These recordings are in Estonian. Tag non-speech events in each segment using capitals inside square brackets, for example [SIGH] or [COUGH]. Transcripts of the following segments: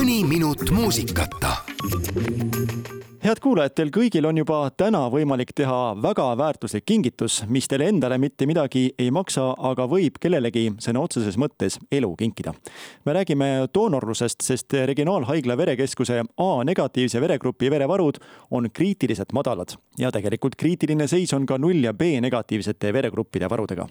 mõni minut muusikata head kuulajad, teil kõigil on juba täna võimalik teha väga väärtuslik kingitus, mis teile endale mitte midagi ei maksa, aga võib kellelegi sõna otseses mõttes elu kinkida. me räägime doonorlusest, sest Regionaalhaigla verekeskuse A-negatiivse veregrupi verevarud on kriitiliselt madalad ja tegelikult kriitiline seis on ka null ja B-negatiivsete veregruppide varudega.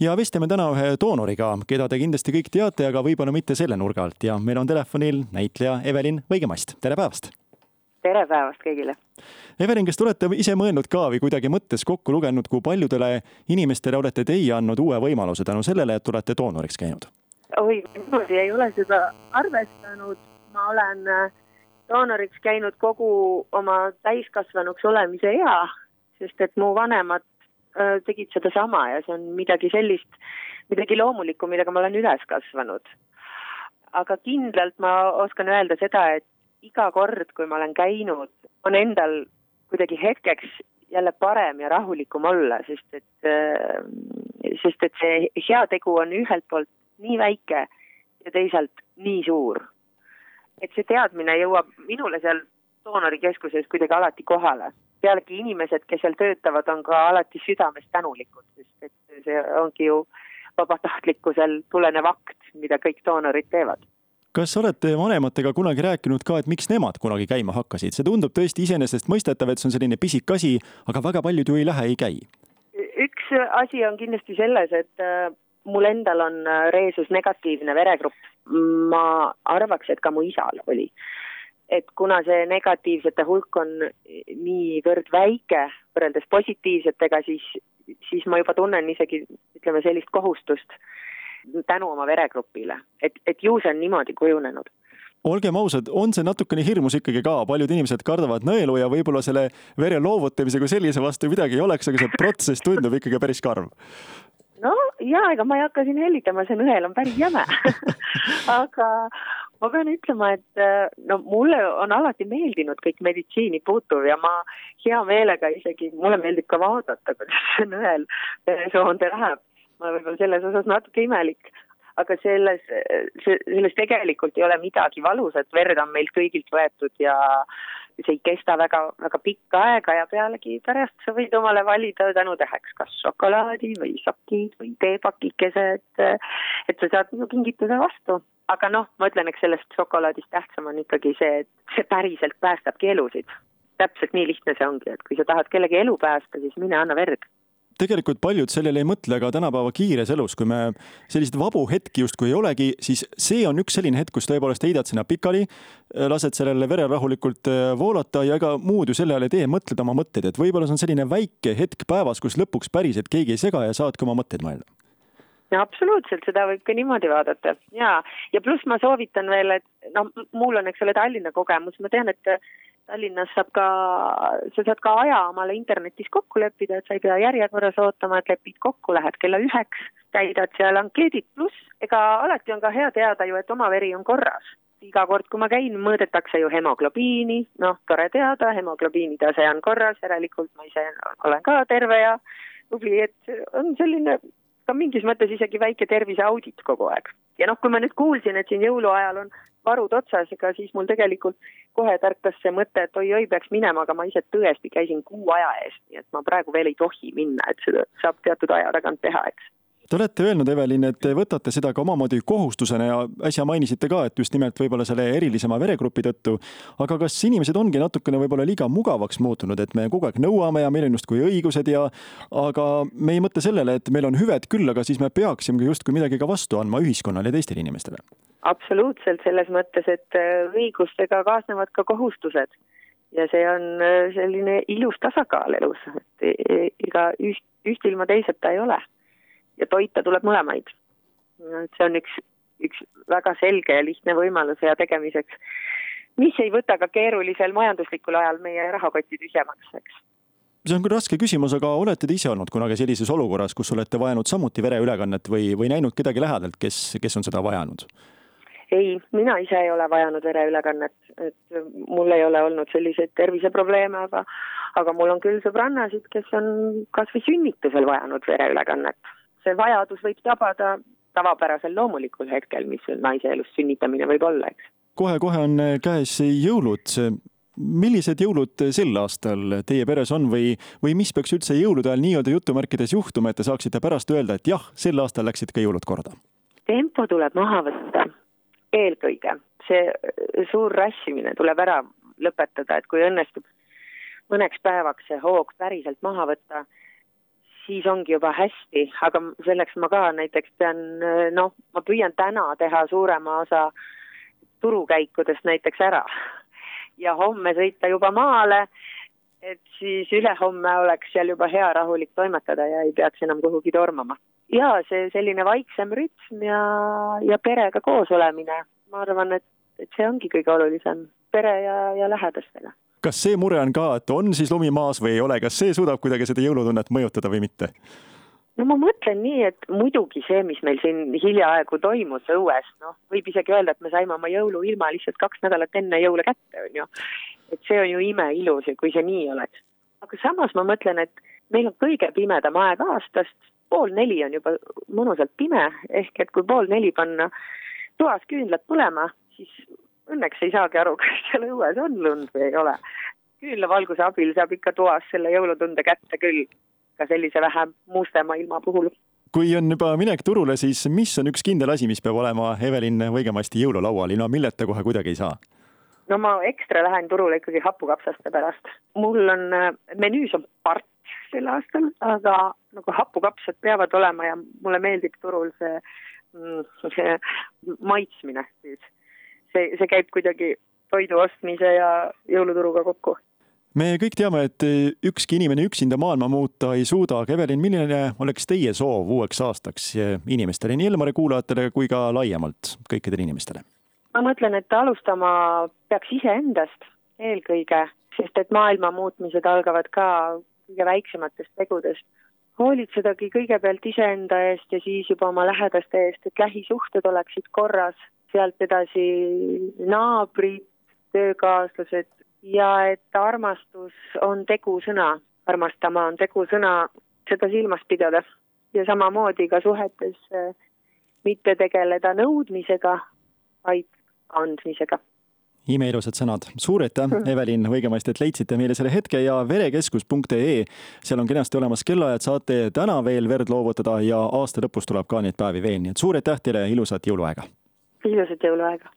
ja vestleme täna ühe doonoriga, keda te kindlasti kõik teate, aga võib-olla mitte selle nurga alt ja meil on telefonil näitleja Evelin Võigemast, tere päevast tere päevast kõigile! Evelin, kas te olete ise mõelnud ka või kuidagi mõttes kokku lugenud, kui paljudele inimestele olete teie andnud uue võimaluse tänu sellele, et olete doonoriks käinud? oi, niimoodi ei ole seda arvestanud, ma olen äh, doonoriks käinud kogu oma täiskasvanuks olemise ea, sest et mu vanemad äh, tegid sedasama ja see on midagi sellist, midagi loomulikku, millega ma olen üles kasvanud. aga kindlalt ma oskan öelda seda, et iga kord, kui ma olen käinud, on endal kuidagi hetkeks jälle parem ja rahulikum olla, sest et, äh, sest et see heategu on ühelt poolt nii väike ja teisalt nii suur. et see teadmine jõuab minule seal doonorikeskuses kuidagi alati kohale. pealegi inimesed, kes seal töötavad, on ka alati südamest tänulikud, sest et see ongi ju vabatahtlikkusel tulenev akt, mida kõik doonorid teevad kas olete vanematega kunagi rääkinud ka, et miks nemad kunagi käima hakkasid, see tundub tõesti iseenesestmõistetav, et see on selline pisik asi, aga väga paljud ju ei lähe, ei käi. üks asi on kindlasti selles, et äh, mul endal on äh, reesus negatiivne veregrupp. ma arvaks, et ka mu isal oli. et kuna see negatiivsete hulk on niivõrd väike võrreldes positiivsetega, siis, siis ma juba tunnen isegi ütleme sellist kohustust tänu oma veregrupile, et, et ju see on niimoodi kujunenud. Olgem ausad, on see natukene hirmus ikkagi ka, paljud inimesed kardavad nõelu ja võib-olla selle vere loovutamise kui sellise vastu midagi ei oleks, aga see protsess tundub ikkagi päris karm. no ja, ega ma ei hakka siin hellitama, see nõel on päris jäme. [LAUGHS] Aga ma pean ütlema, et äh, no mulle on alati meeldinud kõik meditsiini puutuv ja ma hea meelega isegi, mulle meeldib ka vaadata, kuidas see nõel veresoonde läheb ma võib-olla selles osas natuke imelik, aga selles, selles tegelikult ei ole midagi valusat, verd on meilt kõigilt võetud ja see ei kesta väga, väga pikka aega ja pealegi pärast sa võid omale valida tänutäheks kas šokolaadi või sokid või teepakikese, et, et sa saad ju kingituse vastu. aga noh, ma ütlen, eks sellest šokolaadist tähtsam on ikkagi see, et see päriselt päästabki elusid. täpselt nii lihtne see ongi, et kui sa tahad kellegi elu päästa, siis mine anna verd tegelikult paljud sellele ei mõtle, aga tänapäeva kiires elus, kui me selliseid vabu hetki justkui ei olegi, siis see on üks selline hetk, kus tõepoolest heidad sinna pikali, lased sellele verel rahulikult äh, voolata ja ega muud ju selle all ei tee, mõtled oma mõtteid, et võib-olla see on selline väike hetk päevas, kus lõpuks päriselt keegi ei sega ja saadki oma mõtteid mõelda. No absoluutselt, seda võib ka niimoodi vaadata. Ja, ja pluss ma soovitan veel, et noh, mul on, eks ole, Tallinna kogemus, ma tean, et Tallinnas saab ka, sa saad ka aja omale internetis kokku leppida, et sa ei pea järjekorras ootama, et lepid kokku, lähed kella üheks, täidad seal ankeedid, pluss ega alati on ka hea teada ju, et oma veri on korras. iga kord, kui ma käin, mõõdetakse ju hemoglobiini, noh, tore teada, hemoglobiini tase on korras, järelikult ma ise olen ka terve ja tubli, et on selline ka mingis mõttes isegi väike terviseaudit kogu aeg. ja noh, kui ma nüüd kuulsin, et siin jõuluajal on varud otsas, ega siis mul tegelikult kohe tärkas see mõte, et oi-oi, peaks minema, aga ma ise tõesti käisin kuu aja eest, nii et ma praegu veel ei tohi minna, et seda saab teatud aja tagant teha, eks Te olete öelnud, Evelin, et te võtate seda ka omamoodi kohustusena ja äsja mainisite ka, et just nimelt võib-olla selle erilisema veregrupi tõttu. aga kas inimesed ongi natukene võib-olla liiga mugavaks muutunud, et me kogu aeg nõuame ja meil on justkui õigused ja aga me ei mõtle sellele, et meil on hüved küll, aga siis me peaksimegi justkui midagi ka vastu andma ühiskonnale ja teistele inimestele? Absoluutselt, selles mõttes, et äh, õigustega kaasnevad ka kohustused ja see on äh, selline ilus tasakaal elus, et e, e, ega üht, üht ilma teiseta ei ole ja toita tuleb mõlemaid. et see on üks, üks väga selge ja lihtne võimalus hea tegemiseks, mis ei võta ka keerulisel majanduslikul ajal meie rahakoti tühjemaks, eks see on küll raske küsimus, aga olete te ise olnud kunagi sellises olukorras, kus olete vajanud samuti vereülekannet või, või näinud kedagi lähedalt, kes, kes on seda vajanud? Ei, mina ise ei ole vajanud vereülekannet, et mul ei ole olnud selliseid terviseprobleeme, aga aga mul on küll sõbrannasid, kes on kas või sünnitusel vajanud vereülekannet see vajadus võib tabada tavapärasel loomulikul hetkel, mis naise elus sünnitamine võib olla, eks kohe-kohe on käes jõulud. millised jõulud sel aastal teie peres on või, või mis peaks üldse jõulude ajal nii-öelda jutumärkides juhtuma, et te saaksite pärast öelda, et jah, sel aastal läksid ka jõulud korda? tempo tuleb maha võtta, eelkõige. see suur rassimine tuleb ära lõpetada, et kui õnnestub mõneks päevaks see hoog päriselt maha võtta, siis ongi juba hästi, aga selleks ma ka näiteks pean, noh, ma püüan täna teha suurema osa turukäikudest näiteks ära [LAUGHS] ja homme sõita juba maale, et siis ülehomme oleks seal juba hea rahulik toimetada ja ei peaks enam kuhugi tormama. ja see selline vaiksem rütm ja, ja perega koos olemine, ma arvan, et, et see ongi kõige olulisem, pere ja, ja lähedastega kas see mure on ka, et on siis lumi maas või ei ole, kas see suudab kuidagi seda jõulutunnet mõjutada või mitte? no ma mõtlen nii, et muidugi see, mis meil siin hiljaaegu toimus õues, noh, võib isegi öelda, et me saime oma jõuluilma lihtsalt kaks nädalat enne jõule kätte, on ju. Et see on ju imeilus ja kui see nii oleks. aga samas ma mõtlen, et meil on kõige pimedam aeg aastast, pool neli on juba mõnusalt pime, ehk et kui pool neli panna toas küünlad põlema, siis õnneks ei saagi aru, [LAUGHS] kas seal õues on lund või ei ole. küünlavalguse abil saab ikka toas selle jõulutunde kätte küll, ka sellise vähe mustema ilma puhul. kui on juba minek turule, siis mis on üks kindel asi, mis peab olema Evelin Võigemasti jõululaual, ilma milleta kohe kuidagi ei saa? No ma ekstra lähen turule ikkagi hapukapsaste pärast. mul on, äh, menüüs on part sel aastal, aga nagu hapukapsad peavad olema ja mulle meeldib turul see, mm, see maitsmine siis see, see käib kuidagi toidu ostmise ja jõuluturuga kokku. me kõik teame, et ükski inimene üksinda maailma muuta ei suuda, aga Evelin, milline oleks teie soov uueks aastaks inimestele, nii Elmari kuulajatele kui ka laiemalt kõikidele inimestele? Ma mõtlen, et alustama peaks iseendast eelkõige, sest et maailma muutmised algavad ka kõige väiksematest tegudest. hoolitsedagi kõigepealt iseenda eest ja siis juba oma lähedaste eest, et lähisuhted oleksid korras sealt edasi naabrid, töökaaslased ja et armastus on tegusõna, armastama on tegusõna, seda silmas pidada ja samamoodi ka suhetes mitte tegeleda nõudmisega, vaid andmisega imeilusad sõnad. suur aitäh, mhm. Evelin Võigemast, et leidsite meile selle hetke ja verekeskus.ee, seal on kenasti olemas kellaajad, saate täna veel verd loovutada ja aasta lõpus tuleb ka neid päevi veel, nii et suur aitäh teile, ilusat jõuluaega! ilusat jõuluaega!